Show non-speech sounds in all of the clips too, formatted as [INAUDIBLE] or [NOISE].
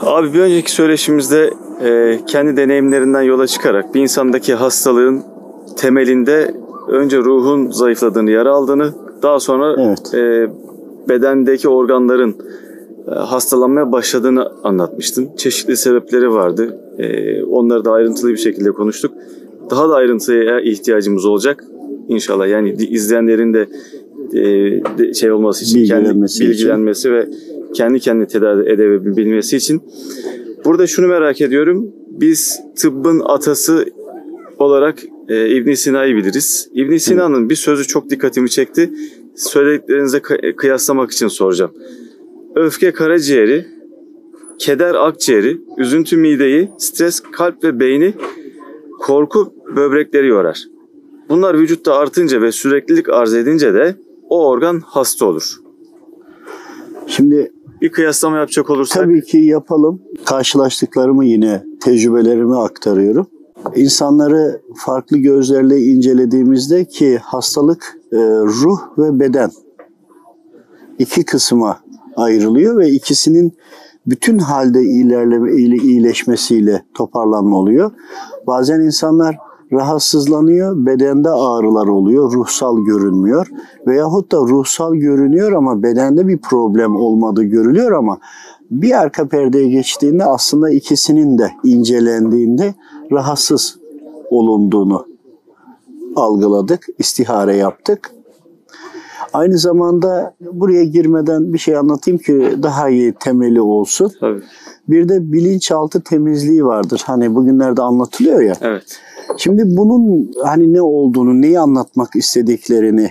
Abi bir önceki söyleşimizde e, kendi deneyimlerinden yola çıkarak bir insandaki hastalığın temelinde önce ruhun zayıfladığını, yara aldığını, daha sonra Evet. e, bedendeki organların e, hastalanmaya başladığını anlatmıştın. Çeşitli sebepleri vardı. E, onları da ayrıntılı bir şekilde konuştuk. Daha da ayrıntıya ihtiyacımız olacak inşallah. Yani izleyenlerin de, e, şey olması için, kendi Bilgilenmesi için. bilgilenmesi ve kendi kendini tedavi edebilmesi için. Burada şunu merak ediyorum. Biz tıbbın atası olarak e, ibn Sina'yı biliriz. ibn Sina'nın bir sözü çok dikkatimi çekti. Söylediklerinize kı- kıyaslamak için soracağım. Öfke karaciğeri, keder akciğeri, üzüntü mideyi, stres kalp ve beyni, korku böbrekleri yorar. Bunlar vücutta artınca ve süreklilik arz edince de o organ hasta olur. Şimdi Bir kıyaslama yapacak olursak tabii ki yapalım. Karşılaştıklarımı yine tecrübelerimi aktarıyorum. İnsanları farklı gözlerle incelediğimizde ki hastalık e, ruh ve beden iki kısma ayrılıyor ve ikisinin bütün halde ilerleme ile iyileşmesiyle toparlanma oluyor. Bazen insanlar rahatsızlanıyor, bedende ağrılar oluyor, ruhsal görünmüyor. Veyahut da ruhsal görünüyor ama bedende bir problem olmadığı görülüyor ama bir arka perdeye geçtiğinde aslında ikisinin de incelendiğinde rahatsız olunduğunu algıladık, istihare yaptık. Aynı zamanda buraya girmeden bir şey anlatayım ki daha iyi temeli olsun. tabii. Bir de bilinçaltı temizliği vardır. Hani bugünlerde anlatılıyor ya. Evet. Şimdi bunun hani ne olduğunu, neyi anlatmak istediklerini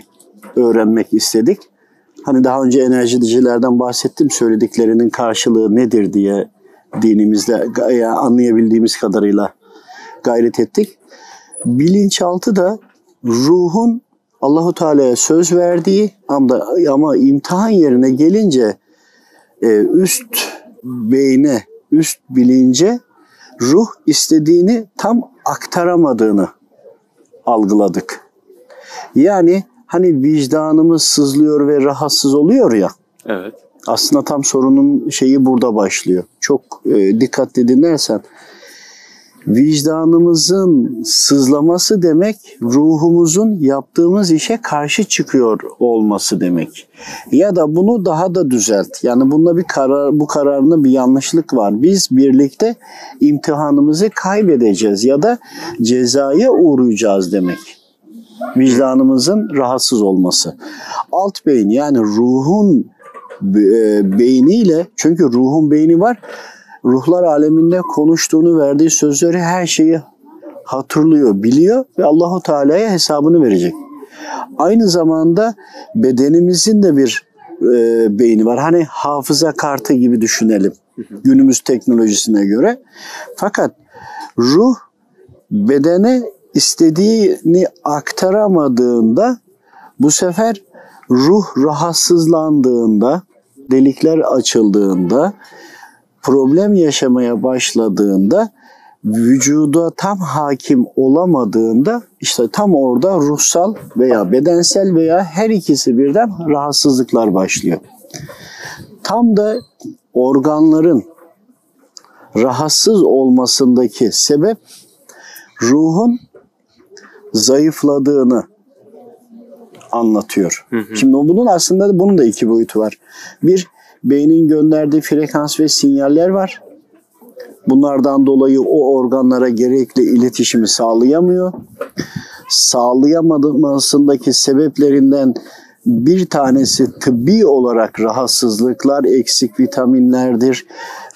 öğrenmek istedik. Hani daha önce enerjicilerden bahsettim. Söylediklerinin karşılığı nedir diye dinimizde gay- anlayabildiğimiz kadarıyla gayret ettik. Bilinçaltı da ruhun Allahu Teala'ya söz verdiği ama, ama imtihan yerine gelince e, üst beyne, üst bilince ruh istediğini tam aktaramadığını algıladık. Yani hani vicdanımız sızlıyor ve rahatsız oluyor ya. Evet. Aslında tam sorunun şeyi burada başlıyor. Çok e, dikkatli dinlersen vicdanımızın sızlaması demek ruhumuzun yaptığımız işe karşı çıkıyor olması demek. Ya da bunu daha da düzelt. Yani bunda bir karar bu kararında bir yanlışlık var. Biz birlikte imtihanımızı kaybedeceğiz ya da cezaya uğrayacağız demek vicdanımızın rahatsız olması. Alt beyin yani ruhun e, beyniyle çünkü ruhun beyni var. Ruhlar aleminde konuştuğunu, verdiği sözleri her şeyi hatırlıyor, biliyor ve Allahu Teala'ya hesabını verecek. Aynı zamanda bedenimizin de bir e, beyni var. Hani hafıza kartı gibi düşünelim günümüz teknolojisine göre. Fakat ruh bedene istediğini aktaramadığında bu sefer ruh rahatsızlandığında, delikler açıldığında, problem yaşamaya başladığında, vücuda tam hakim olamadığında işte tam orada ruhsal veya bedensel veya her ikisi birden rahatsızlıklar başlıyor. Tam da organların rahatsız olmasındaki sebep ruhun zayıfladığını anlatıyor. Şimdi bunun aslında bunun da iki boyutu var. Bir, beynin gönderdiği frekans ve sinyaller var. Bunlardan dolayı o organlara gerekli iletişimi sağlayamıyor. Sağlayamadığındaki sebeplerinden bir tanesi tıbbi olarak rahatsızlıklar, eksik vitaminlerdir,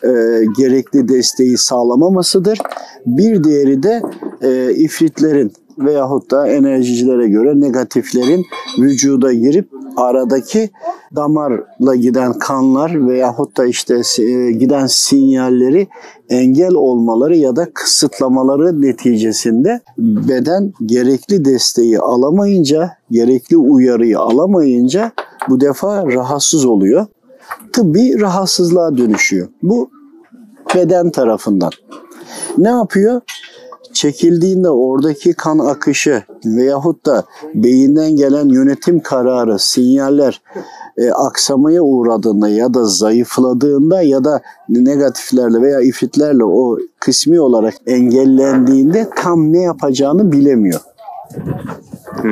e, gerekli desteği sağlamamasıdır. Bir diğeri de e, ifritlerin veyahut da enerjicilere göre negatiflerin vücuda girip aradaki damarla giden kanlar veyahut da işte e, giden sinyalleri engel olmaları ya da kısıtlamaları neticesinde beden gerekli desteği alamayınca, gerekli uyarıyı alamayınca bu defa rahatsız oluyor. Tıbbi rahatsızlığa dönüşüyor. Bu beden tarafından. Ne yapıyor? Çekildiğinde oradaki kan akışı veyahut da beyinden gelen yönetim kararı, sinyaller e, aksamaya uğradığında ya da zayıfladığında ya da negatiflerle veya ifritlerle o kısmi olarak engellendiğinde tam ne yapacağını bilemiyor.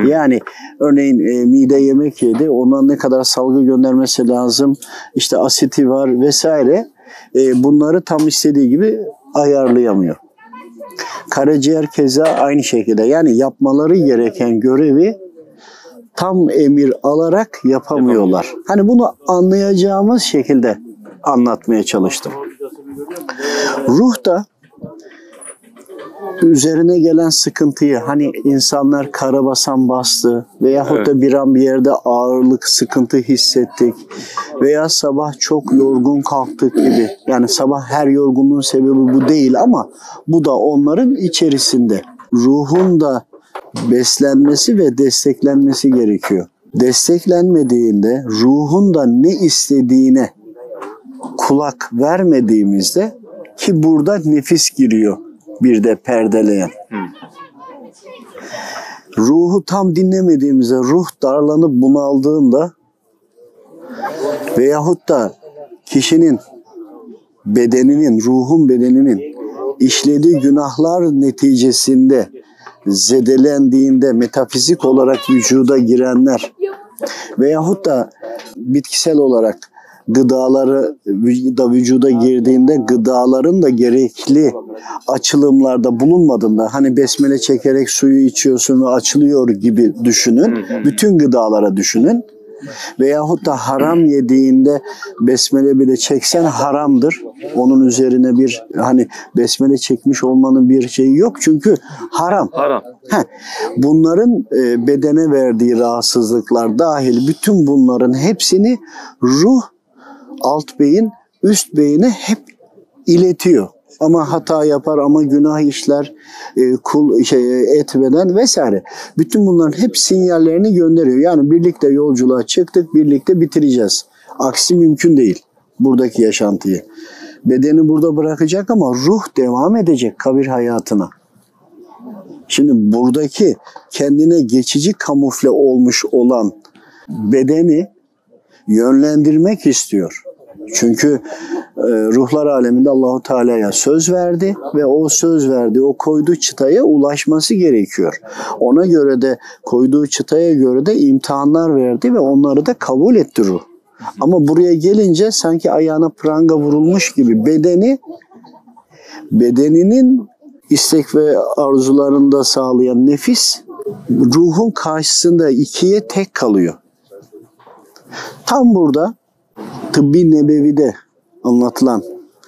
Yani örneğin e, mide yemek yedi, ona ne kadar salgı göndermesi lazım, işte asiti var vesaire. E, bunları tam istediği gibi ayarlayamıyor. Karaciğer keza aynı şekilde. Yani yapmaları gereken görevi tam emir alarak yapamıyorlar. Hani bunu anlayacağımız şekilde anlatmaya çalıştım. Ruh da üzerine gelen sıkıntıyı hani insanlar karabasan bastı veyahut da bir an bir yerde ağırlık sıkıntı hissettik veya sabah çok yorgun kalktık gibi. Yani sabah her yorgunluğun sebebi bu değil ama bu da onların içerisinde. Ruhun da beslenmesi ve desteklenmesi gerekiyor. Desteklenmediğinde ruhun da ne istediğine kulak vermediğimizde ki burada nefis giriyor bir de perdeleyen. Ruhu tam dinlemediğimizde ruh darlanıp bunaldığında veyahut da kişinin bedeninin, ruhun bedeninin işlediği günahlar neticesinde zedelendiğinde metafizik olarak vücuda girenler veyahut da bitkisel olarak gıdaları da vücuda girdiğinde gıdaların da gerekli açılımlarda bulunmadığında hani besmele çekerek suyu içiyorsun ve açılıyor gibi düşünün. Bütün gıdalara düşünün. Veyahut da haram yediğinde besmele bile çeksen haramdır. Onun üzerine bir hani besmele çekmiş olmanın bir şeyi yok çünkü haram. Haram. Heh, bunların e, bedene verdiği rahatsızlıklar dahil bütün bunların hepsini ruh alt beyin üst beyine hep iletiyor. Ama hata yapar ama günah işler, e, kul şey etmeden vesaire. Bütün bunların hep sinyallerini gönderiyor. Yani birlikte yolculuğa çıktık, birlikte bitireceğiz. Aksi mümkün değil buradaki yaşantıyı. Bedeni burada bırakacak ama ruh devam edecek kabir hayatına. Şimdi buradaki kendine geçici kamufle olmuş olan bedeni yönlendirmek istiyor. Çünkü e, ruhlar aleminde Allahu Teala'ya söz verdi ve o söz verdi, o koyduğu çıtaya ulaşması gerekiyor. Ona göre de koyduğu çıtaya göre de imtihanlar verdi ve onları da kabul etti ruh. Ama buraya gelince sanki ayağına pranga vurulmuş gibi bedeni bedeninin istek ve arzularında sağlayan nefis ruhun karşısında ikiye tek kalıyor. Tam burada tıbbi nebevide anlatılan,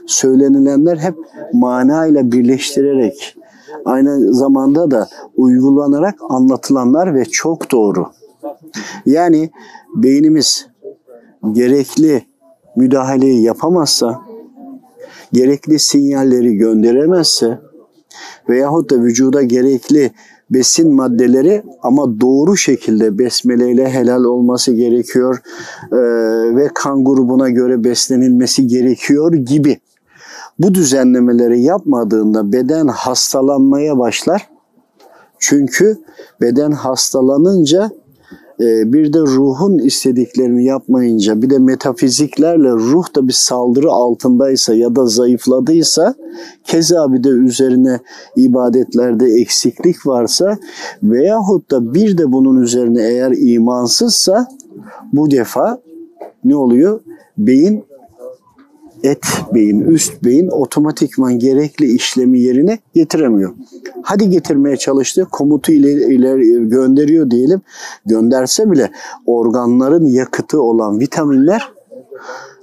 söylenilenler hep manayla birleştirerek aynı zamanda da uygulanarak anlatılanlar ve çok doğru. Yani beynimiz gerekli müdahaleyi yapamazsa, gerekli sinyalleri gönderemezse veyahut da vücuda gerekli besin maddeleri ama doğru şekilde besmeleyle helal olması gerekiyor ee, ve kan grubuna göre beslenilmesi gerekiyor gibi. Bu düzenlemeleri yapmadığında beden hastalanmaya başlar. Çünkü beden hastalanınca e, bir de ruhun istediklerini yapmayınca bir de metafiziklerle ruh da bir saldırı altındaysa ya da zayıfladıysa keza bir de üzerine ibadetlerde eksiklik varsa veyahut da bir de bunun üzerine eğer imansızsa bu defa ne oluyor? Beyin et beyin, üst beyin otomatikman gerekli işlemi yerine getiremiyor. Hadi getirmeye çalıştı, komutu ileri, ileri gönderiyor diyelim. Gönderse bile organların yakıtı olan vitaminler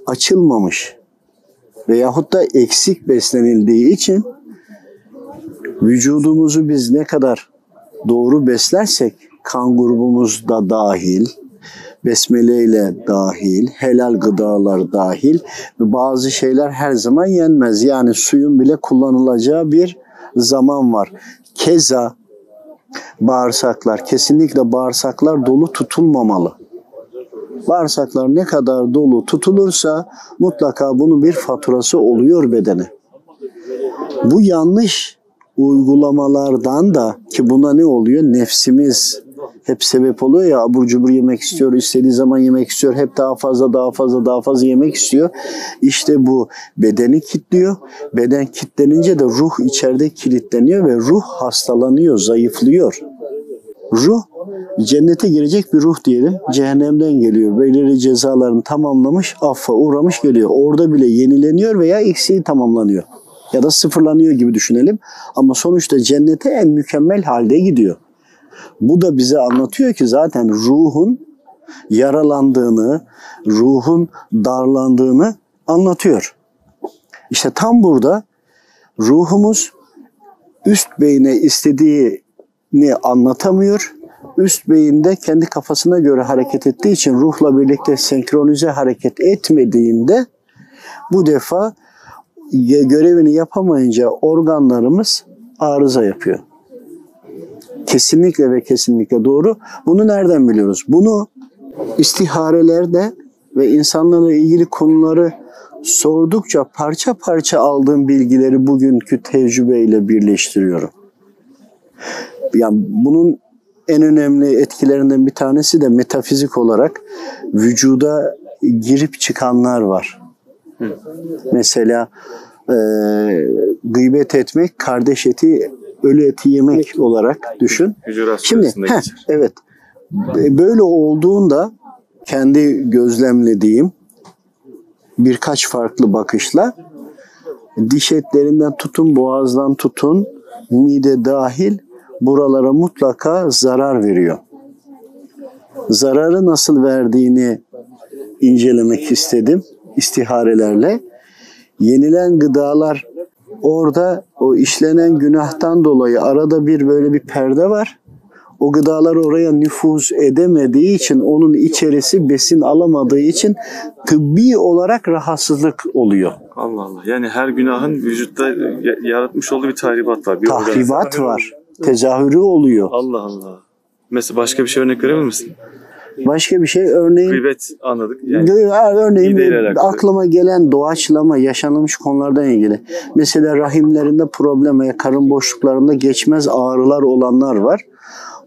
açılmamış. Veyahut da eksik beslenildiği için vücudumuzu biz ne kadar doğru beslersek kan grubumuz da dahil, besmele ile dahil, helal gıdalar dahil bazı şeyler her zaman yenmez. Yani suyun bile kullanılacağı bir zaman var. Keza bağırsaklar, kesinlikle bağırsaklar dolu tutulmamalı. Bağırsaklar ne kadar dolu tutulursa mutlaka bunun bir faturası oluyor bedene. Bu yanlış uygulamalardan da ki buna ne oluyor? Nefsimiz hep sebep oluyor ya abur cubur yemek istiyor, istediği zaman yemek istiyor, hep daha fazla daha fazla daha fazla yemek istiyor. İşte bu bedeni kilitliyor. Beden kilitlenince de ruh içeride kilitleniyor ve ruh hastalanıyor, zayıflıyor. Ruh cennete girecek bir ruh diyelim. Cehennemden geliyor. Belirli cezalarını tamamlamış, affa uğramış geliyor. Orada bile yenileniyor veya eksiği tamamlanıyor. Ya da sıfırlanıyor gibi düşünelim. Ama sonuçta cennete en mükemmel halde gidiyor. Bu da bize anlatıyor ki zaten ruhun yaralandığını, ruhun darlandığını anlatıyor. İşte tam burada ruhumuz üst beyne istediğini anlatamıyor. Üst beyinde kendi kafasına göre hareket ettiği için ruhla birlikte senkronize hareket etmediğinde bu defa görevini yapamayınca organlarımız arıza yapıyor. Kesinlikle ve kesinlikle doğru. Bunu nereden biliyoruz? Bunu istiharelerde ve insanlarla ilgili konuları sordukça parça parça aldığım bilgileri bugünkü tecrübeyle birleştiriyorum. Yani bunun en önemli etkilerinden bir tanesi de metafizik olarak vücuda girip çıkanlar var. Mesela e, gıybet etmek, kardeş eti, ölü eti yemek olarak düşün. Hücurat Şimdi heh, evet böyle olduğunda kendi gözlemlediğim birkaç farklı bakışla diş etlerinden tutun, boğazdan tutun, mide dahil buralara mutlaka zarar veriyor. Zararı nasıl verdiğini incelemek istedim istiharelerle. Yenilen gıdalar orada o işlenen günahtan dolayı arada bir böyle bir perde var. O gıdalar oraya nüfuz edemediği için onun içerisi besin alamadığı için tıbbi olarak rahatsızlık oluyor. Allah Allah. Yani her günahın vücutta ya- yaratmış olduğu bir tahribat var. Bir Tahribat var. Tezahürü oluyor. Allah Allah. Mesela başka bir şey örnek verebilir misin? Başka bir şey örneğin Gıybet anladık. Yani Ya örneğin aklıma gelen doğaçlama yaşanmış konulardan ilgili. Mesela rahimlerinde problem veya karın boşluklarında geçmez ağrılar olanlar var.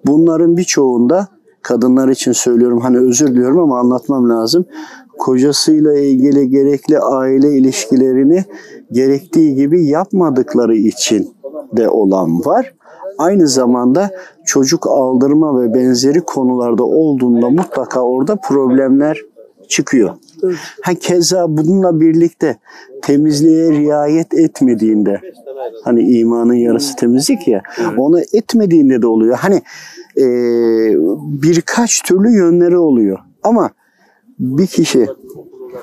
Bunların birçoğunda kadınlar için söylüyorum hani özür diliyorum ama anlatmam lazım. Kocasıyla ilgili gerekli aile ilişkilerini gerektiği gibi yapmadıkları için de olan var. Aynı zamanda çocuk aldırma ve benzeri konularda olduğunda mutlaka orada problemler çıkıyor. Ha keza bununla birlikte temizliğe riayet etmediğinde hani imanın yarısı temizlik ya onu etmediğinde de oluyor. Hani e, birkaç türlü yönleri oluyor. Ama bir kişi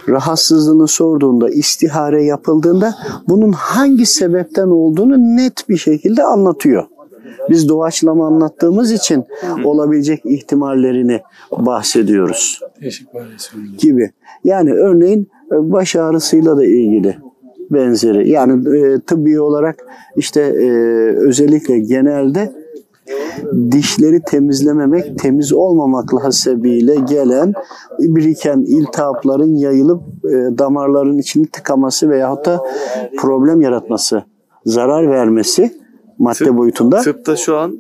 rahatsızlığını sorduğunda, istihare yapıldığında bunun hangi sebepten olduğunu net bir şekilde anlatıyor. Biz doğaçlama anlattığımız için olabilecek ihtimallerini bahsediyoruz gibi. Yani örneğin e, baş ağrısıyla da ilgili benzeri. Yani e, tıbbi olarak işte e, özellikle genelde dişleri temizlememek, temiz olmamakla hasebiyle gelen biriken iltihapların yayılıp e, damarların içini tıkaması veyahut da problem yaratması, zarar vermesi madde Tıp- boyutunda. tıpta şu an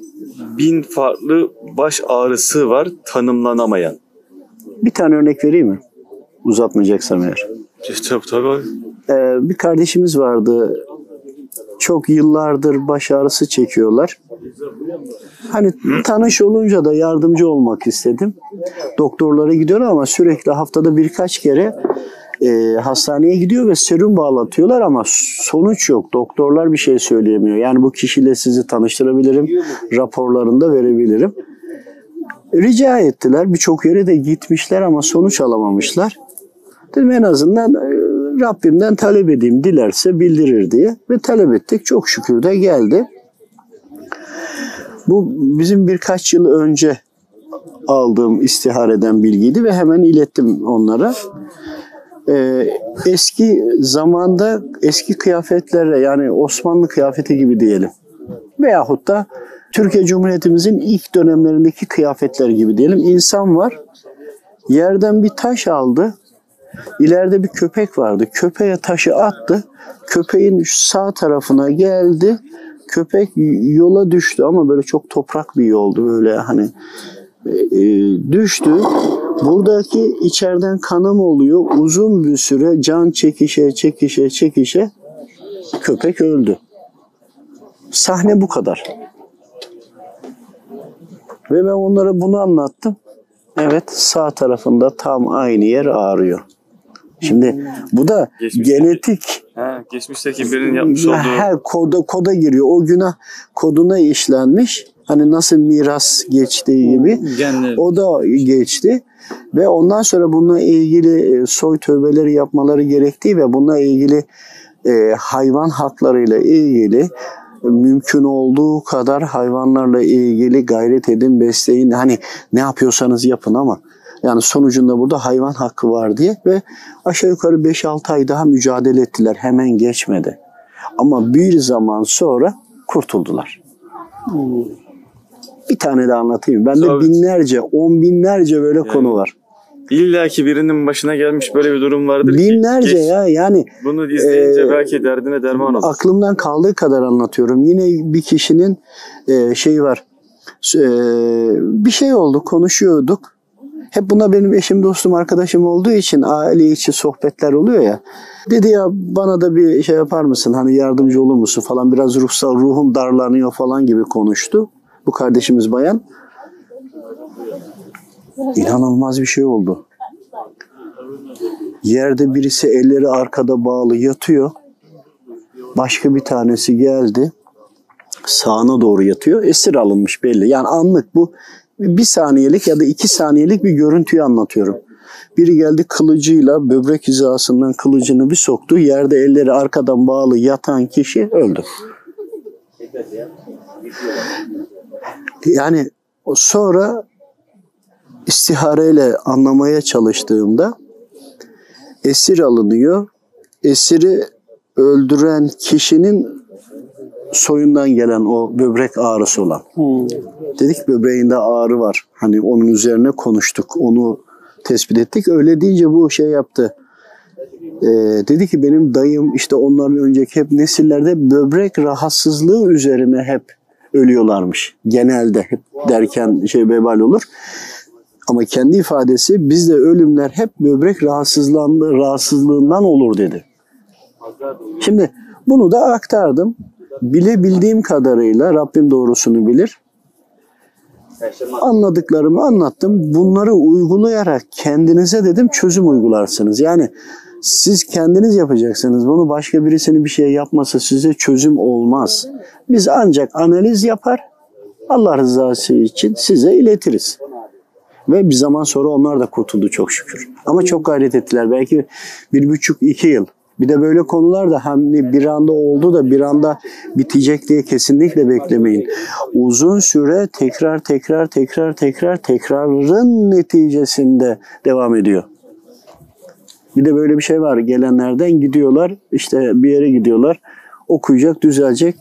bin farklı baş ağrısı var tanımlanamayan. Bir tane örnek vereyim mi? Uzatmayacaksam eğer. Tabii tabii. Ee, bir kardeşimiz vardı. Çok yıllardır baş ağrısı çekiyorlar. Hani tanış olunca da yardımcı olmak istedim. Doktorlara gidiyor ama sürekli haftada birkaç kere e, hastaneye gidiyor ve serum bağlatıyorlar ama sonuç yok. Doktorlar bir şey söyleyemiyor. Yani bu kişiyle sizi tanıştırabilirim, raporlarını da verebilirim. Rica ettiler. Birçok yere de gitmişler ama sonuç alamamışlar. Dedim en azından e, Rabbimden talep edeyim dilerse bildirir diye ve talep ettik. Çok şükür de geldi. Bu bizim birkaç yıl önce aldığım istihareden bilgiydi ve hemen ilettim onlara. Ee, eski zamanda eski kıyafetlerle yani Osmanlı kıyafeti gibi diyelim veyahut da Türkiye Cumhuriyetimizin ilk dönemlerindeki kıyafetler gibi diyelim. İnsan var. Yerden bir taş aldı. İleride bir köpek vardı. Köpeğe taşı attı. Köpeğin sağ tarafına geldi. köpek yola düştü ama böyle çok toprak bir yoldu böyle hani e, düştü. Buradaki içeriden kanama oluyor. Uzun bir süre can çekişe çekişe çekişe köpek öldü. Sahne bu kadar. Ve ben onlara bunu anlattım. Evet sağ tarafında tam aynı yer ağrıyor. Şimdi bu da Geçmiş- genetik Ha, geçmişteki birinin yapmış olduğu her koda koda giriyor. O günah koduna işlenmiş. Hani nasıl miras geçtiği gibi o da geçti. Ve ondan sonra bununla ilgili e, soy tövbeleri yapmaları gerektiği ve bununla ilgili e, hayvan haklarıyla ilgili e, mümkün olduğu kadar hayvanlarla ilgili gayret edin, besleyin. Hani ne yapıyorsanız yapın ama yani sonucunda burada hayvan hakkı var diye ve aşağı yukarı 5-6 ay daha mücadele ettiler. Hemen geçmedi. Ama bir zaman sonra kurtuldular. Bir tane de anlatayım. Bende Tabii. binlerce, on binlerce böyle konu var. İlla ki birinin başına gelmiş böyle bir durum vardır ki. Binlerce geç- ya yani Bunu izleyince Ee, belki derdine derman olur. aklımdan kaldığı kadar anlatıyorum. Yine bir kişinin e, şeyi var. E, bir şey oldu, konuşuyorduk. Hep buna benim eşim, dostum, arkadaşım olduğu için aile içi sohbetler oluyor ya. Dedi ya bana da bir şey yapar mısın? Hani yardımcı olur musun falan. Biraz ruhsal, ruhum darlanıyor falan gibi konuştu. Bu kardeşimiz bayan. İnanılmaz bir şey oldu. Yerde birisi elleri arkada bağlı yatıyor. Başka bir tanesi geldi. Sağına doğru yatıyor. Esir alınmış belli. Yani anlık bu bir saniyelik ya da iki saniyelik bir görüntüyü anlatıyorum. Biri geldi kılıcıyla böbrek hizasından kılıcını bir soktu. Yerde elleri arkadan bağlı yatan kişi öldü. Yani sonra istihareyle anlamaya çalıştığımda esir alınıyor. Esiri öldüren kişinin soyundan gelen o böbrek ağrısı olan. Dedik böbreğinde ağrı var. Hani onun üzerine konuştuk. Onu tespit ettik. Öyle deyince bu şey yaptı. Ee, dedi ki benim dayım işte onların önceki hep nesillerde böbrek rahatsızlığı üzerine hep ölüyorlarmış. Genelde hep derken şey vebal olur. Ama kendi ifadesi bizde ölümler hep böbrek rahatsızlığından olur dedi. Şimdi bunu da aktardım. Bilebildiğim kadarıyla Rabbim doğrusunu bilir. Anladıklarımı anlattım. Bunları uygulayarak kendinize dedim çözüm uygularsınız. Yani siz kendiniz yapacaksınız. Bunu başka birisinin bir şey yapması size çözüm olmaz. Biz ancak analiz yapar, Allah rızası için size iletiriz. Ve bir zaman sonra onlar da kurtuldu çok şükür. Ama çok gayret ettiler. Belki bir buçuk iki yıl. Bir de böyle konular da hem bir anda oldu da bir anda bitecek diye kesinlikle beklemeyin. Uzun süre tekrar tekrar tekrar tekrar tekrarın neticesinde devam ediyor. Bir de böyle bir şey var. Gelenlerden gidiyorlar işte bir yere gidiyorlar. Okuyacak, düzelecek.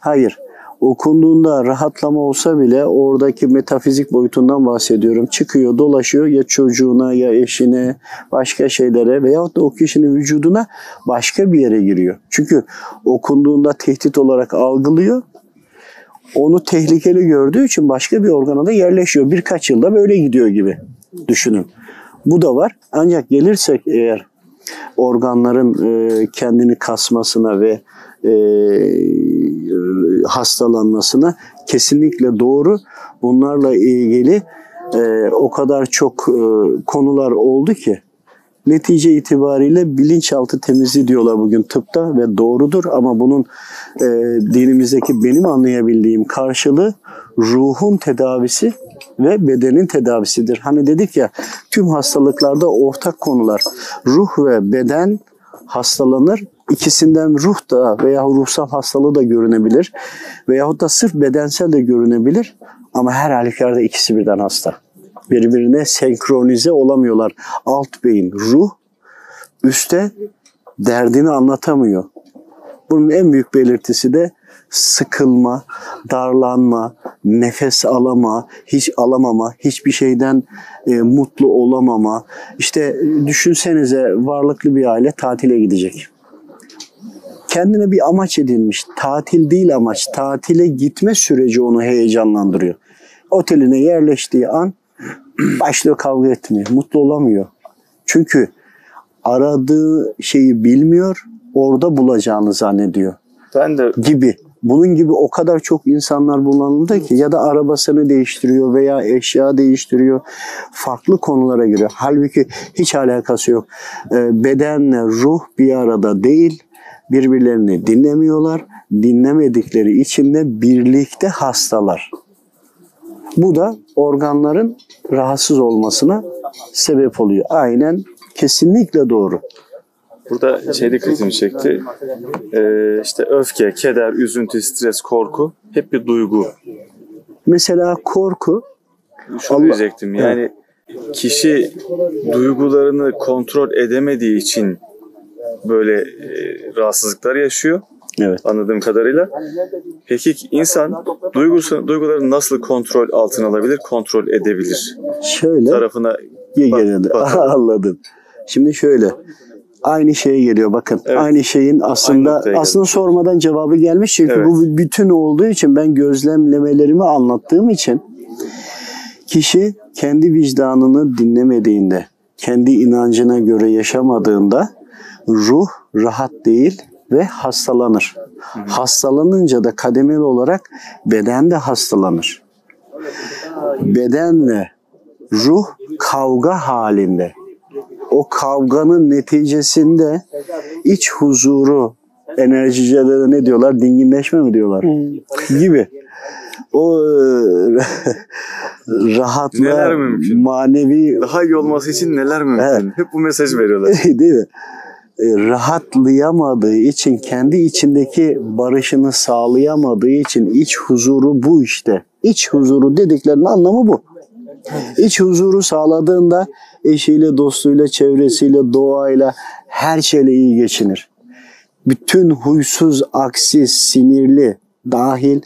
Hayır. Okunduğunda rahatlama olsa bile oradaki metafizik boyutundan bahsediyorum. Çıkıyor, dolaşıyor ya çocuğuna ya eşine, başka şeylere veyahut da o kişinin vücuduna başka bir yere giriyor. Çünkü okunduğunda tehdit olarak algılıyor. Onu tehlikeli gördüğü için başka bir organa da yerleşiyor. Birkaç yılda böyle gidiyor gibi düşünün. Bu da var. Ancak gelirsek eğer organların e, kendini kasmasına ve e, hastalanmasına kesinlikle doğru. Bunlarla ilgili e, o kadar çok e, konular oldu ki netice itibariyle bilinçaltı temizliği diyorlar bugün tıpta ve doğrudur ama bunun e, dinimizdeki benim anlayabildiğim karşılığı ruhun tedavisi ve bedenin tedavisidir. Hani dedik ya tüm hastalıklarda ortak konular ruh ve beden hastalanır. İkisinden ruh da veya ruhsal hastalığı da görünebilir. Veyahut da sırf bedensel de görünebilir. Ama her halükarda ikisi birden hasta. Birbirine senkronize olamıyorlar. Alt beyin, ruh, üstte derdini anlatamıyor. Bunun en büyük belirtisi de sıkılma, darlanma, nefes alama, hiç alamama, hiçbir şeyden e, mutlu olamama. İşte e, düşünsenize varlıklı bir aile tatile gidecek. kendine bir amaç edinmiş. Tatil değil amaç. Tatile gitme süreci onu heyecanlandırıyor. Oteline yerleştiği an [CLEARS THROAT] başlıyor kavga etmeye. Mutlu olamıyor. Çünkü aradığı şeyi bilmiyor, orada bulacağını zannediyor Ben de gibi. Bunun gibi o kadar çok insanlar bulundu ki ya da arabasını değiştiriyor veya eşya değiştiriyor. Farklı konulara giriyor. Halbuki hiç alakası yok. Ee, bedenle ruh bir arada değil. Birbirlerini dinlemiyorlar. Dinlemedikleri için de birlikte hastalar. Bu da organların rahatsız olmasına sebep oluyor. Aynen kesinlikle doğru. Burada şey dikkatimi çekti. Ee, işte öfke, keder, üzüntü, stres, korku hep bir duygu. Mesela korku Şunu Allah- diyecektim yani kişi duygularını kontrol edemediği için böyle e, rahatsızlıklar yaşıyor evet anladığım kadarıyla. Peki insan duygusu, duygularını nasıl kontrol altına alabilir, kontrol edebilir? şöyle Tarafına Bak- bakalım. [LAUGHS] Anladım. Şimdi şöyle. Aynı şeye geliyor bakın. Evet. Aynı şeyin aslında geldik. aslında sormadan cevabı gelmiş çünkü Evet. bu bütün olduğu için ben gözlemlemelerimi anlattığım için kişi kendi vicdanını dinlemediğinde, kendi inancına göre yaşamadığında ruh rahat değil ve hastalanır. Hastalanınca da kademeli olarak beden de hastalanır. Bedenle ruh kavga halinde. O kavganın neticesinde iç huzuru, enerjicilerde ne diyorlar? Dinginleşme mi diyorlar? Gibi. O e, [LAUGHS] mümkün? manevi daha iyi olması için neler mümkün? Evet. Hep bu mesaj veriyorlar. [LAUGHS] değil mi? E, rahatlayamadığı için kendi içindeki barışını sağlayamadığı için iç huzuru bu işte. İç huzuru dediklerinin anlamı bu. İç huzuru sağladığında eşiyle, dostuyla, çevresiyle, doğayla her şeyle iyi geçinir. Bütün huysuz, aksiz, sinirli dahil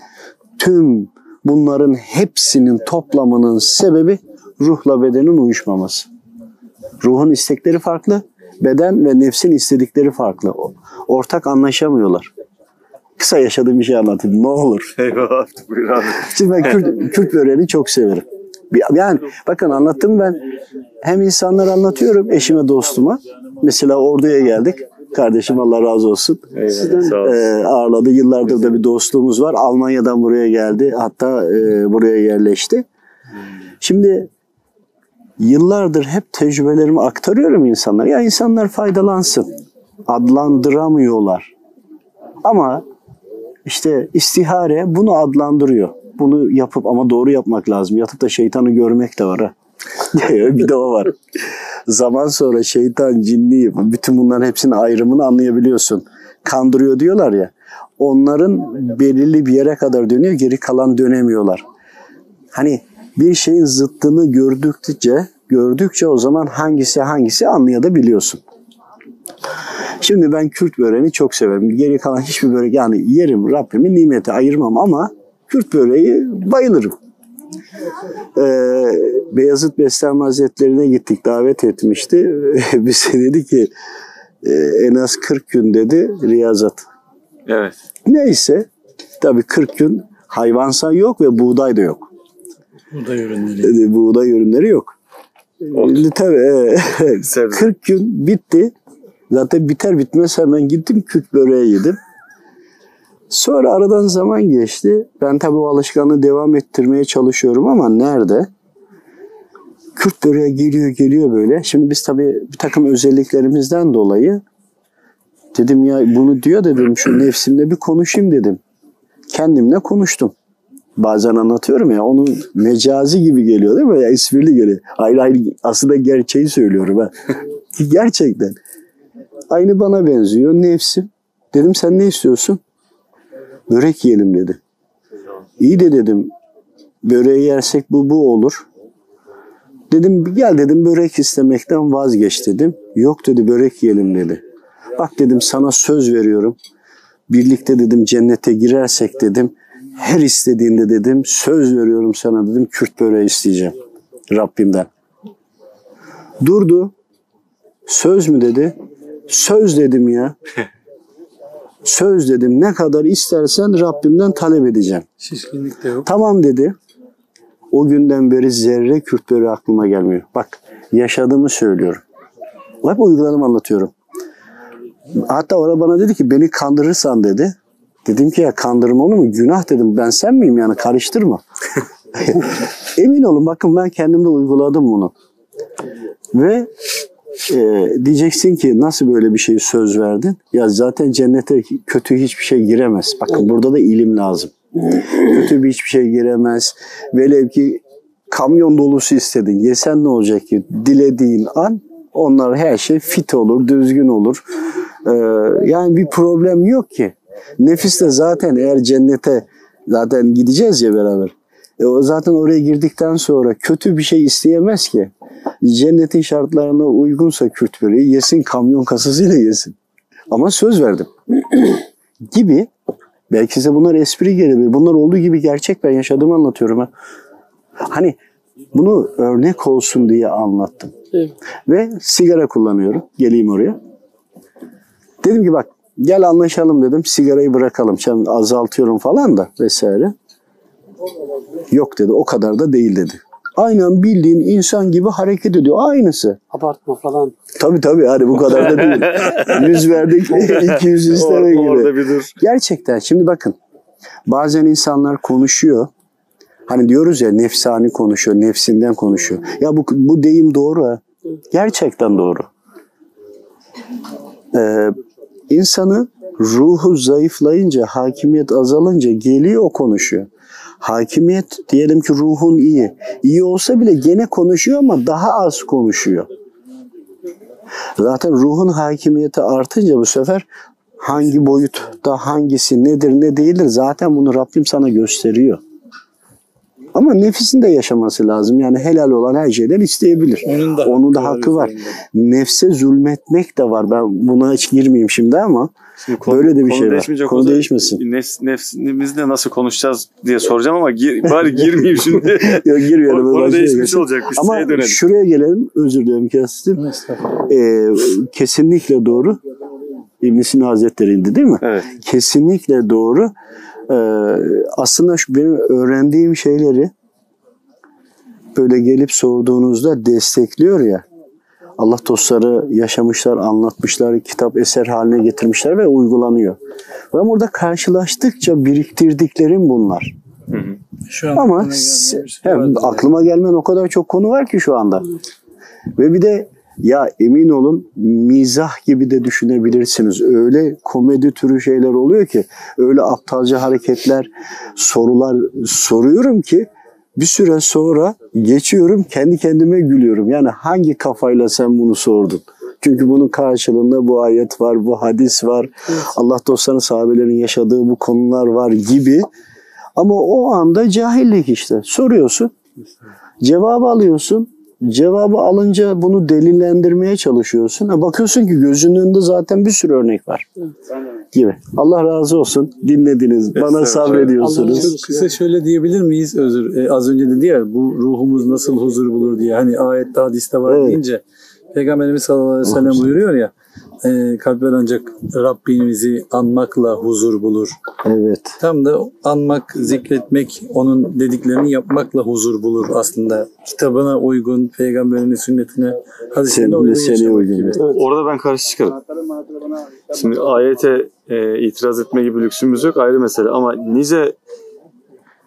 tüm bunların hepsinin toplamının sebebi ruhla bedenin uyuşmaması. Ruhun istekleri farklı, beden ve nefsin istedikleri farklı. Ortak anlaşamıyorlar. Kısa yaşadığım bir şey anlatayım ne olur. [LAUGHS] Eyvah buyur abi. Şimdi ben Kürt, Kürt böreğini çok severim. Yani bakın anlattım ben hem insanlara anlatıyorum eşime dostuma. Mesela orduya geldik. Kardeşim Allah razı olsun. Ol. Ee, ağırladı. Yıllardır da bir dostluğumuz var. Almanya'dan buraya geldi. Hatta e, buraya yerleşti. Şimdi yıllardır hep tecrübelerimi aktarıyorum insanlara. Ya insanlar faydalansın. Adlandıramıyorlar. Ama işte istihare bunu adlandırıyor. Bunu yapıp ama doğru yapmak lazım. Yatıp da şeytanı görmek de var ha. [LAUGHS] bir de o var. Zaman sonra şeytan, cinni, bütün bunların hepsinin ayrımını anlayabiliyorsun. Kandırıyor diyorlar ya. Onların belirli bir yere kadar dönüyor, geri kalan dönemiyorlar. Hani bir şeyin zıttını gördükçe, gördükçe o zaman hangisi hangisi anlayabiliyorsun. Şimdi ben Kürt böreğini çok severim. Geri kalan hiçbir börek yani yerim Rabbimin nimeti ayırmam ama Kürt böreği bayılırım. Ee, Beyazıt Beslenme Hazretleri'ne gittik davet etmişti. [LAUGHS] Bize dedi ki e, en az 40 gün dedi riyazat. Evet. Neyse tabii 40 gün hayvansal yok ve buğday da yok. Buğday ürünleri. Dedi, buğday ürünleri yok. E, Tabii e, [LAUGHS] Sebze. 40 gün bitti. Zaten biter bitmez hemen gittim Kürt böreği yedim. Sonra aradan zaman geçti. Ben tabii o alışkanlığı devam ettirmeye çalışıyorum ama nerede? Kürt böreği geliyor geliyor böyle. Şimdi biz tabii bir takım özelliklerimizden dolayı dedim ya bunu diyor dedim şu nefsimle bir konuşayım dedim. Kendimle konuştum. Bazen anlatıyorum ya onun mecazi gibi geliyor değil mi? Ya esprili geliyor. Hayır hayır aslında gerçeği söylüyorum ha. [LAUGHS] Gerçekten. Aynı bana benziyor nefsim. Dedim sen ne istiyorsun? Börek yiyelim dedi. İyi de dedim böreği yersek bu bu olur. Dedim gel dedim börek istemekten vazgeç dedim. Yok dedi börek yiyelim dedi. Bak dedim sana söz veriyorum. Birlikte dedim cennete girersek dedim. Her istediğinde dedim söz veriyorum sana dedim Kürt böreği isteyeceğim Rabbimden. Durdu. Söz mü dedi? Söz dedim ya. [LAUGHS] Söz dedim ne kadar istersen Rabbimden talep edeceğim. Şişkinlik de yok. Tamam dedi. O günden beri zerre Kürtleri aklıma gelmiyor. Bak yaşadığımı söylüyorum. Hep uyguladım anlatıyorum. Hatta orada bana dedi ki beni kandırırsan dedi. Dedim ki ya kandırma onu mu? Günah dedim. Ben sen miyim yani karıştırma. [LAUGHS] Emin olun bakın ben kendimde uyguladım bunu. Ve e, diyeceksin ki nasıl böyle bir şey söz verdin? Ya zaten cennete kötü hiçbir şey giremez. Bakın burada da ilim lazım. Kötü bir hiçbir şey giremez. Velev ki kamyon dolusu istedin. Yesen ne olacak ki? Dilediğin an onlar her şey fit olur, düzgün olur. Ee, yani bir problem yok ki. Nefis de zaten eğer cennete zaten gideceğiz ya beraber. E o zaten oraya girdikten sonra kötü bir şey isteyemez ki. Cennetin şartlarına uygunsa Kürt böreği yesin kamyon kasasıyla yesin. Ama söz verdim. [CLEARS THROAT] gibi. Belki size bunlar espri gelebilir. Bunlar olduğu gibi gerçek ben yaşadığımı anlatıyorum. Ha. Hani bunu örnek olsun diye anlattım. Evet. Ve sigara kullanıyorum. Geleyim oraya. Dedim ki bak gel anlaşalım dedim. Sigarayı bırakalım. Sen azaltıyorum falan da vesaire. Yok dedi. O kadar da değil dedi. Aynen bildiğin insan gibi hareket ediyor. Aynısı. Abartma falan. Tabii tabii hani bu kadar da değil. [LAUGHS] 100 verdik [LAUGHS] 200 isteme gibi. orada bir dur. Gerçekten şimdi bakın bazen insanlar konuşuyor. Hani diyoruz ya nefsani konuşuyor, nefsinden konuşuyor. Ya bu, bu deyim doğru ha. Gerçekten doğru. Ee, insanı ruhu zayıflayınca, hakimiyet azalınca geliyor o konuşuyor. Hakimiyet diyelim ki ruhun iyi. İyi olsa bile gene konuşuyor ama daha az konuşuyor. Zaten ruhun hakimiyeti artınca bu sefer hangi boyutta hangisi nedir ne değildir zaten bunu Rabbim sana gösteriyor. Ama nefsin de yaşaması lazım. Yani helal olan her şeyden isteyebilir. Onun da Onun da hakkı var. Nefse zulmetmek de var. Ben buna hiç girmeyeyim şimdi ama Şimdi konu- Böyle de bir konu şey var. değişmeyecek Konu olsa değişmesin. Nefs, nefsimizle nasıl konuşacağız diye soracağım ama gir, [LAUGHS] bari girmeyeyim şimdi. [LAUGHS] Yok, girmiyorum. Konu değişmiş geçelim. olacak. Biz Ama şeye dönelim. şuraya gelelim. Özür dilerim kestim. Ee, kesinlikle doğru. İbn Sina Hazretleri'ydi değil mi? Evet. Kesinlikle doğru. Ee, aslında şu benim öğrendiğim şeyleri böyle gelip sorduğunuzda destekliyor ya. Allah dostları yaşamışlar, anlatmışlar, kitap eser haline getirmişler ve uygulanıyor. Ben burada karşılaştıkça biriktirdiklerim bunlar. Şu an Ama şey hem aklıma gelmeyen o kadar çok konu var ki şu anda. Ve bir de ya emin olun mizah gibi de düşünebilirsiniz. Öyle komedi türü şeyler oluyor ki öyle aptalca hareketler, sorular soruyorum ki bir süre sonra geçiyorum kendi kendime gülüyorum. Yani hangi kafayla sen bunu sordun? Çünkü bunun karşılığında bu ayet var, bu hadis var. Allah dostlarının sahabelerin yaşadığı bu konular var gibi. Ama o anda cahillik işte. Soruyorsun. Cevabı alıyorsun. Cevabı alınca bunu delillendirmeye çalışıyorsun. Ha, bakıyorsun ki gözünün önünde zaten bir sürü örnek var. Gibi. Allah razı olsun. Dinlediniz. Bana sabrediyorsunuz. Kısa şöyle diyebilir miyiz? Özür. e, az önce dedi ya bu ruhumuz nasıl huzur bulur diye. Hani ayette hadiste var Evet. deyince Peygamberimiz sallallahu aleyhi ve sellem buyuruyor ya e, kalpler ancak Rabbimizi anmakla huzur bulur. Evet. Tam da anmak, zikretmek, onun dediklerini yapmakla huzur bulur aslında. Kitabına uygun, peygamberinin sünnetine, hadisine uygun seni uygun. gibi. Orada ben karşı çıkarım. Şimdi ayete e, itiraz etme gibi lüksümüz yok ayrı mesele ama nice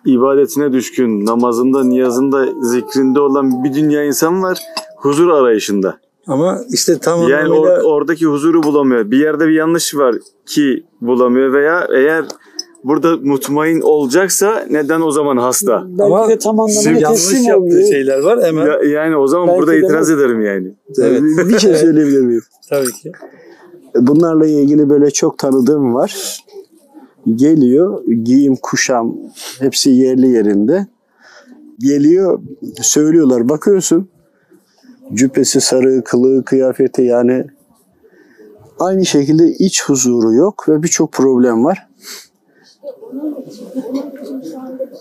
ibadetine düşkün, namazında, niyazında, zikrinde olan bir dünya insan var huzur arayışında. Ama işte tam Yani anlamıyla or- oradaki huzuru bulamıyor. Bir yerde bir yanlış var ki bulamıyor veya eğer burada mutmain olacaksa neden o zaman hasta? Belki Ama de tam anlamıyla yanlış teslim yaptığı olmuyor. şeyler var hemen. Ya- yani o zaman Belki burada de itiraz bu- ederim yani. Evet. Bir şey söyleyebilir miyim? Tabii ki. Bunlarla ilgili böyle çok tanıdığım var. Geliyor, giyim, kuşam hepsi yerli yerinde. Geliyor, söylüyorlar. Bakıyorsun, cübbesi sarı, kılığı, kıyafeti yani aynı şekilde iç huzuru yok ve birçok problem var.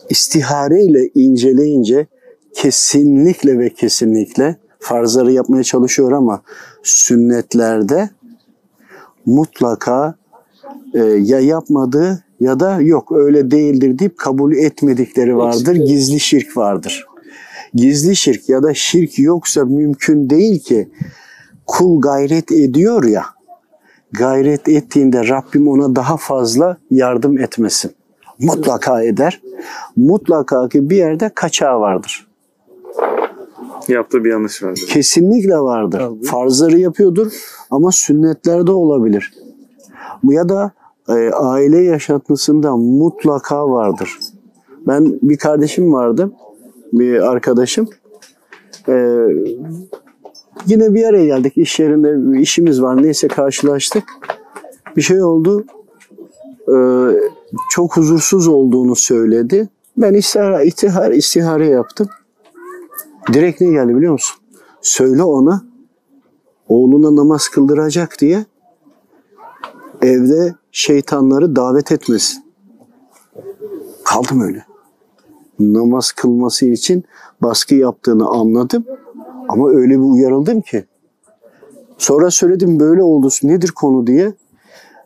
İstihare ile inceleyince kesinlikle ve kesinlikle farzları yapmaya çalışıyor ama sünnetlerde mutlaka e, ya yapmadığı ya da yok öyle değildir deyip kabul etmedikleri vardır. Gizli şirk vardır. Gizli şirk ya da şirk yoksa mümkün değil ki kul gayret ediyor ya gayret ettiğinde Rabbim ona daha fazla yardım etmesin. Mutlaka eder. Mutlaka ki bir yerde kaçağı vardır. Yaptığı bir yanlış vardı. Kesinlikle vardır. Tabii. Farzları yapıyordur ama sünnetlerde olabilir. Ya da e, aile yaşantısında mutlaka vardır. Ben bir kardeşim vardı, bir arkadaşım. E, yine bir araya geldik. İş yerinde işimiz var. Neyse karşılaştık. Bir şey oldu. E, çok huzursuz olduğunu söyledi. Ben istihare, istihar, istihare yaptım. Direkt ne geldi biliyor musun? Söyle ona oğluna namaz kıldıracak diye evde şeytanları davet etmesin. Kaldım öyle. Namaz kılması için baskı yaptığını anladım ama öyle bir uyarıldım ki. Sonra söyledim böyle oldu nedir konu diye.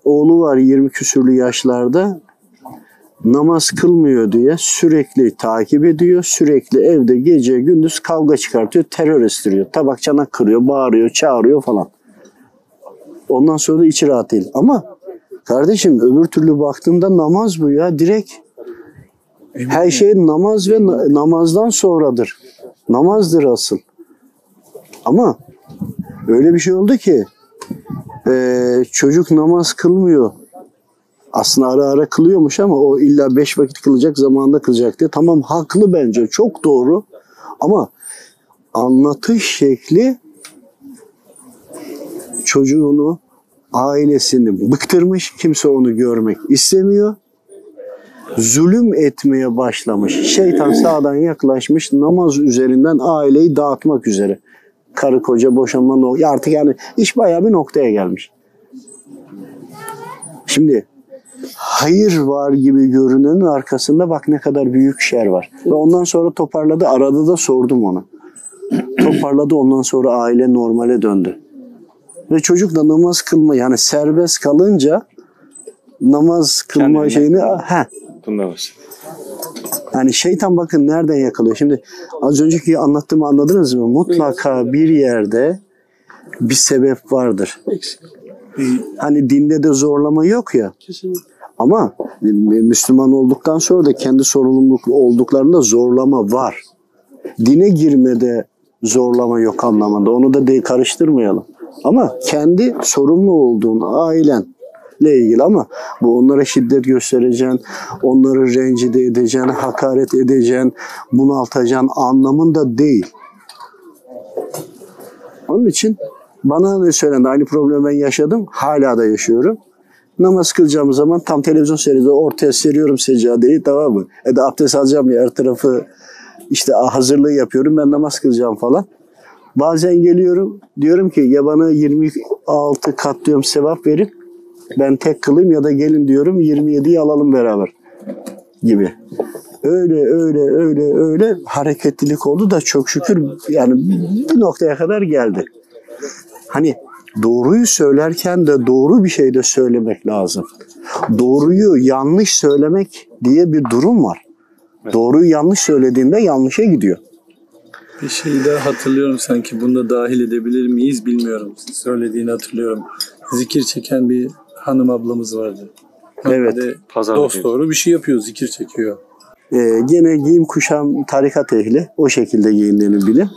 Oğlu var 20 küsürlü yaşlarda namaz kılmıyor diye sürekli takip ediyor. Sürekli evde gece gündüz kavga çıkartıyor, terör estiriyor. Tabak çanak kırıyor, bağırıyor, çağırıyor falan. Ondan sonra da içi rahat değil. Ama kardeşim öbür türlü baktığında namaz bu ya direkt. Her şey namaz ve na- namazdan sonradır. Namazdır asıl. Ama öyle bir şey oldu ki eee, çocuk namaz kılmıyor. Aslında ara ara kılıyormuş ama o illa beş vakit kılacak zamanında kılacak diye. Tamam haklı bence çok doğru ama anlatış şekli çocuğunu ailesini bıktırmış. Kimse onu görmek istemiyor. Zulüm etmeye başlamış. Şeytan sağdan yaklaşmış. Namaz üzerinden aileyi dağıtmak üzere. Karı koca boşanma ya artık yani iş bayağı bir noktaya gelmiş. Şimdi hayır var gibi görünenin arkasında bak ne kadar büyük şer var. Ve ondan sonra toparladı. Arada da sordum ona. Toparladı ondan sonra aile normale döndü. Ve çocuk da namaz kılma yani serbest kalınca namaz kılma Kendine. şeyini he, Bunda yani şeytan bakın nereden yakalıyor. Şimdi az önceki anlattığımı anladınız mı? Mutlaka bir yerde bir sebep vardır. Hani dinde de zorlama yok ya. Ama Müslüman olduktan sonra da kendi sorumluluk olduklarında zorlama var. Dine girmede zorlama yok anlamında. Onu da karıştırmayalım. Ama kendi sorumlu olduğun ailenle ilgili ama bu onlara şiddet göstereceksin, onları rencide edeceksin, hakaret edeceksin, bunaltacaksın anlamında değil. Onun için bana ne söylendi? Aynı problemi ben yaşadım. Hala da yaşıyorum. Namaz kılacağım zaman tam televizyon seyrediyor. Ortaya seriyorum seccadeyi tamam mı? E de abdest alacağım ya her tarafı işte hazırlığı yapıyorum. Ben namaz kılacağım falan. Bazen geliyorum diyorum ki ya bana 26 kat diyorum sevap verin. Ben tek kılayım ya da gelin diyorum 27'yi alalım beraber gibi. Öyle öyle öyle öyle hareketlilik oldu da çok şükür yani bir noktaya kadar geldi. Hani doğruyu söylerken de doğru bir şey de söylemek lazım. Doğruyu yanlış söylemek diye bir durum var. Doğruyu yanlış söylediğinde yanlışa gidiyor. Bir şey daha hatırlıyorum sanki. Bunda dahil edebilir miyiz bilmiyorum. Söylediğini hatırlıyorum. Zikir çeken bir hanım ablamız vardı. Evet. Pazar dost doğru bir şey yapıyor, zikir çekiyor. Ee, gene giyim kuşam tarikat ehli. O şekilde giyindiğini bilin.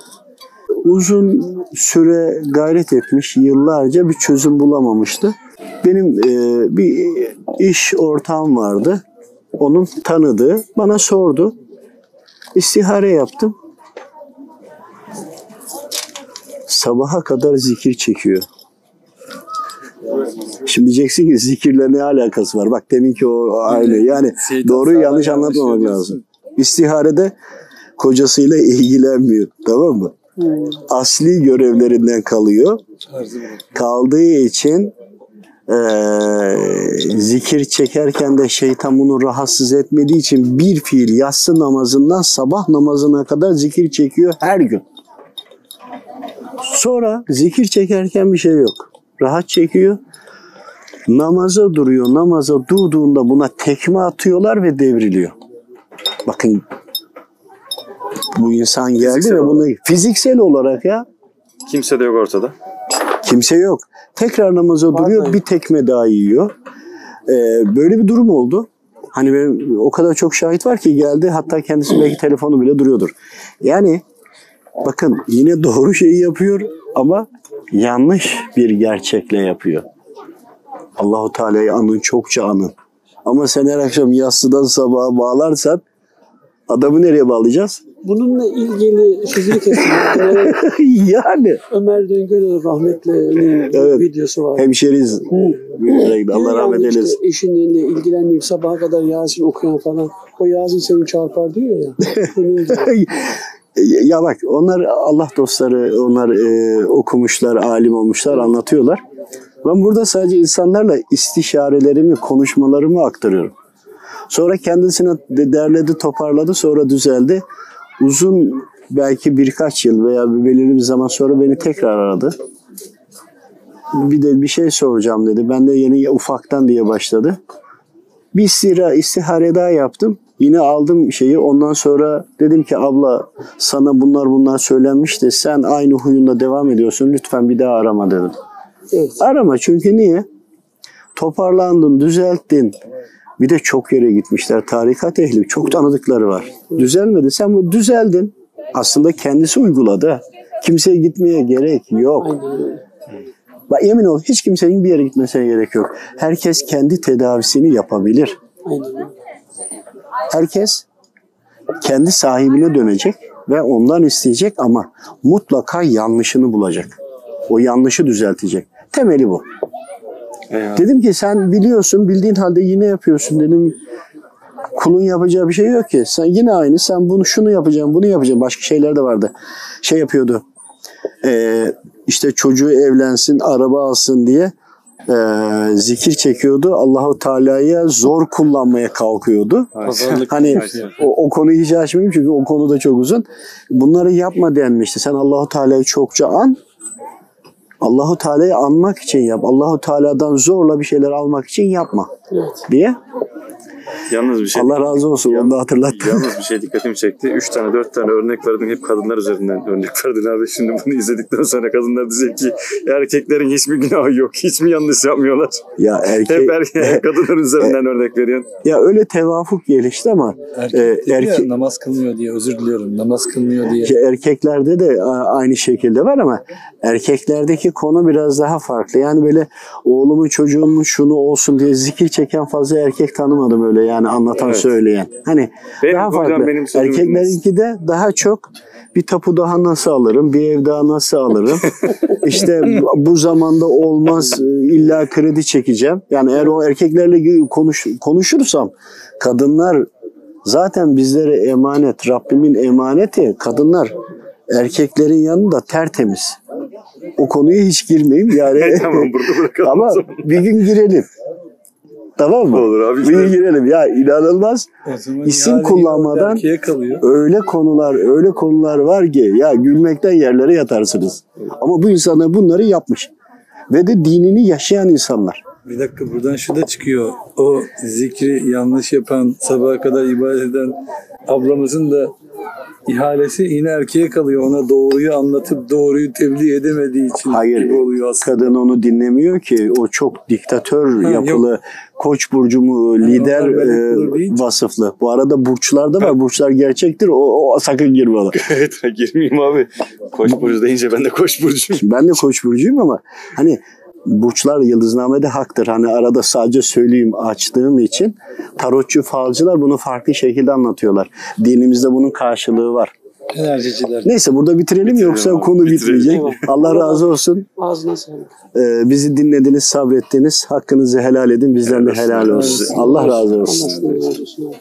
Uzun süre gayret etmiş, yıllarca bir çözüm bulamamıştı. Benim e, bir iş ortağım vardı. Onun tanıdığı bana sordu. İstihare yaptım. Sabaha kadar zikir çekiyor. Şimdi diyeceksin ki zikirle ne alakası var? Bak deminki o aynı. Yani Şeytan doğruyu yanlış yanlış anlatmamak lazım. İstiharede kocasıyla [LAUGHS] ilgilenmiyor. Tamam mı? Asli görevlerinden kalıyor. Kaldığı için eee, zikir çekerken de şeytan bunu rahatsız etmediği için bir fiil yatsı namazından sabah namazına kadar zikir çekiyor her gün. Sonra zikir çekerken bir şey yok. Rahat çekiyor. Namaza duruyor. Namaza durduğunda buna tekme atıyorlar ve devriliyor. Bakın bu insan geldi Fiziksel ve bunu fiziksel olarak ya Kimse de yok ortada. kimse yok. Tekrar namaza duruyor. Bir tekme daha yiyor. Ee, böyle bir durum oldu. Hani benim o kadar çok şahit var ki geldi hatta kendisi belki telefonu bile duruyordur. Yani bakın yine doğru şeyi yapıyor ama yanlış bir gerçekle yapıyor. Allahu Teala'yı anın çokça anın. Ama sen her akşam yatsıdan sabaha bağlarsan adamı nereye bağlayacağız? Bununla ilgili sözünü kestim. Ee, [LAUGHS] yani Ömer Döngel rahmetli'nin Evet. videosu var. hemşeriz. Allah rahmet işte eylesin. eşinle ilgilenmeyip sabaha kadar Yasin okuyan falan. O Yasin seni çarpar diyor ya. [LAUGHS] [LAUGHS] Gibi. ya bak onlar Allah dostları, onlar e, okumuşlar, alim olmuşlar, anlatıyorlar. Ben burada sadece insanlarla istişarelerimi, konuşmalarımı aktarıyorum. Sonra kendisine de derledi, toparladı, sonra düzeldi. Uzun belki birkaç yıl veya bir belirli bir zaman sonra beni tekrar aradı. Bir de bir şey soracağım dedi. Ben de yeni ufaktan diye başladı. Bir istira, istihare daha yaptım. Yine aldım şeyi. Ondan sonra dedim ki abla sana bunlar bunlar söylenmiş de sen aynı huyunda devam ediyorsun. Lütfen bir daha arama dedim. Evet. Arama çünkü niye? Toparlandın, düzelttin. Bir de çok yere gitmişler. Tarikat ehli. Çok tanıdıkları var. Düzelmedi. Sen bu düzeldin. Aslında kendisi uyguladı. Kimseye gitmeye gerek yok. Aynen. Bak emin ol hiç kimsenin bir yere gitmesine gerek yok. Herkes kendi tedavisini yapabilir. Herkes kendi sahibine dönecek ve ondan isteyecek ama mutlaka yanlışını bulacak. O yanlışı düzeltecek. Temeli bu. Eyvallah. Dedim ki sen biliyorsun bildiğin halde yine yapıyorsun dedim. Kulun yapacağı bir şey yok ki. Sen yine aynı. Sen bunu şunu yapacaksın, bunu yapacaksın. Başka şeyler de vardı. Şey yapıyordu. Ee, işte çocuğu evlensin, araba alsın diye ee, zikir çekiyordu. Allahu Teala'ya zor kullanmaya kalkıyordu. Pazarlık Hani o, o konuyu hiç açmayayım çünkü o konu da çok uzun. Bunları yapma denmişti. Sen Allahu Teala'yı çokça an. Allahu Teala'yı anmak için yap. Allahu Teala'dan zorla bir şeyler almak için yapma Evet. diye. Yalnız bir şey. Allah razı olsun onu da hatırlattı. Yalnız bir şey dikkatimi çekti. Üç tane, dört tane örnek verdin. Hep kadınlar üzerinden örnek verdin abi. Şimdi bunu izledikten sonra kadınlar diyecek ki erkeklerin hiçbir günahı yok. Hiç mi yanlış yapmıyorlar? Ya erkek Hep erkek, [LAUGHS] [LAUGHS] kadınlar üzerinden örnek veriyorsun. ya öyle tevafuk gelişti ama Erkek e, dedi ya, erke- namaz kılmıyor diye özür diliyorum. Namaz kılmıyor diye. ki erkeklerde de aynı şekilde var ama erkeklerdeki konu biraz daha farklı. Yani böyle oğlumun çocuğumun şunu olsun diye zikir çeken fazla erkek tanımadım öyle yani anlatan Evet. söyleyen. Hani Benim daha farklı. benim Erkeklerinki de daha çok bir tapu daha nasıl alırım, bir ev daha nasıl alırım. [LAUGHS] işte bu- zamanda olmaz illa kredi çekeceğim. Yani eğer o erkeklerle konuş, konuşursam kadınlar zaten bizlere emanet, Rabbimin emaneti kadınlar erkeklerin yanında tertemiz. O konuya hiç girmeyeyim yani. [LAUGHS] tamam burada bırakalım. [LAUGHS] Ama bir gün girelim. Tamam mı? Olur abi. Bir girelim. Ya inanılmaz. İsim kullanmadan-. Öyle konular, öyle konular var ki ya gülmekten yerlere yatarsınız. Ama bu insanlar bunları yapmış. Ve de dinini yaşayan insanlar. Bir dakika buradan şu da çıkıyor. O zikri yanlış yapan, sabaha kadar ibadet eden ablamızın da ihalesi yine erkeğe kalıyor. Ona doğruyu anlatıp doğruyu tebliğ edemediği için Hayır. gibi oluyor aslında. Kadın onu dinlemiyor ki. O çok diktatör Ha, yapılı, koç burcu mu, lider onlar melek e, vasıflı. Bu arada burçlar da var. Burçlar gerçektir. O, o sakın girme ona. [LAUGHS] Evet girmeyeyim abi. Koç burcu deyince ben de koç burcuyum. Ben de koç burcuyum ama hani burçlar yıldıznamede haktır. Hani arada sadece söyleyeyim açtığım için tarotçu falcılar bunu farklı şekilde anlatıyorlar. Dinimizde bunun karşılığı var. Enerjiciler. Neyse burada bitirelim, Bitirelim yoksa abi, konu bitirelim. bitmeyecek. Allah razı olsun. Ağzına sağlık. Ee, bizi dinlediniz, sabrettiniz. Hakkınızı helal edin. Bizden de helal olsun. Allah razı olsun. Allah razı olsun.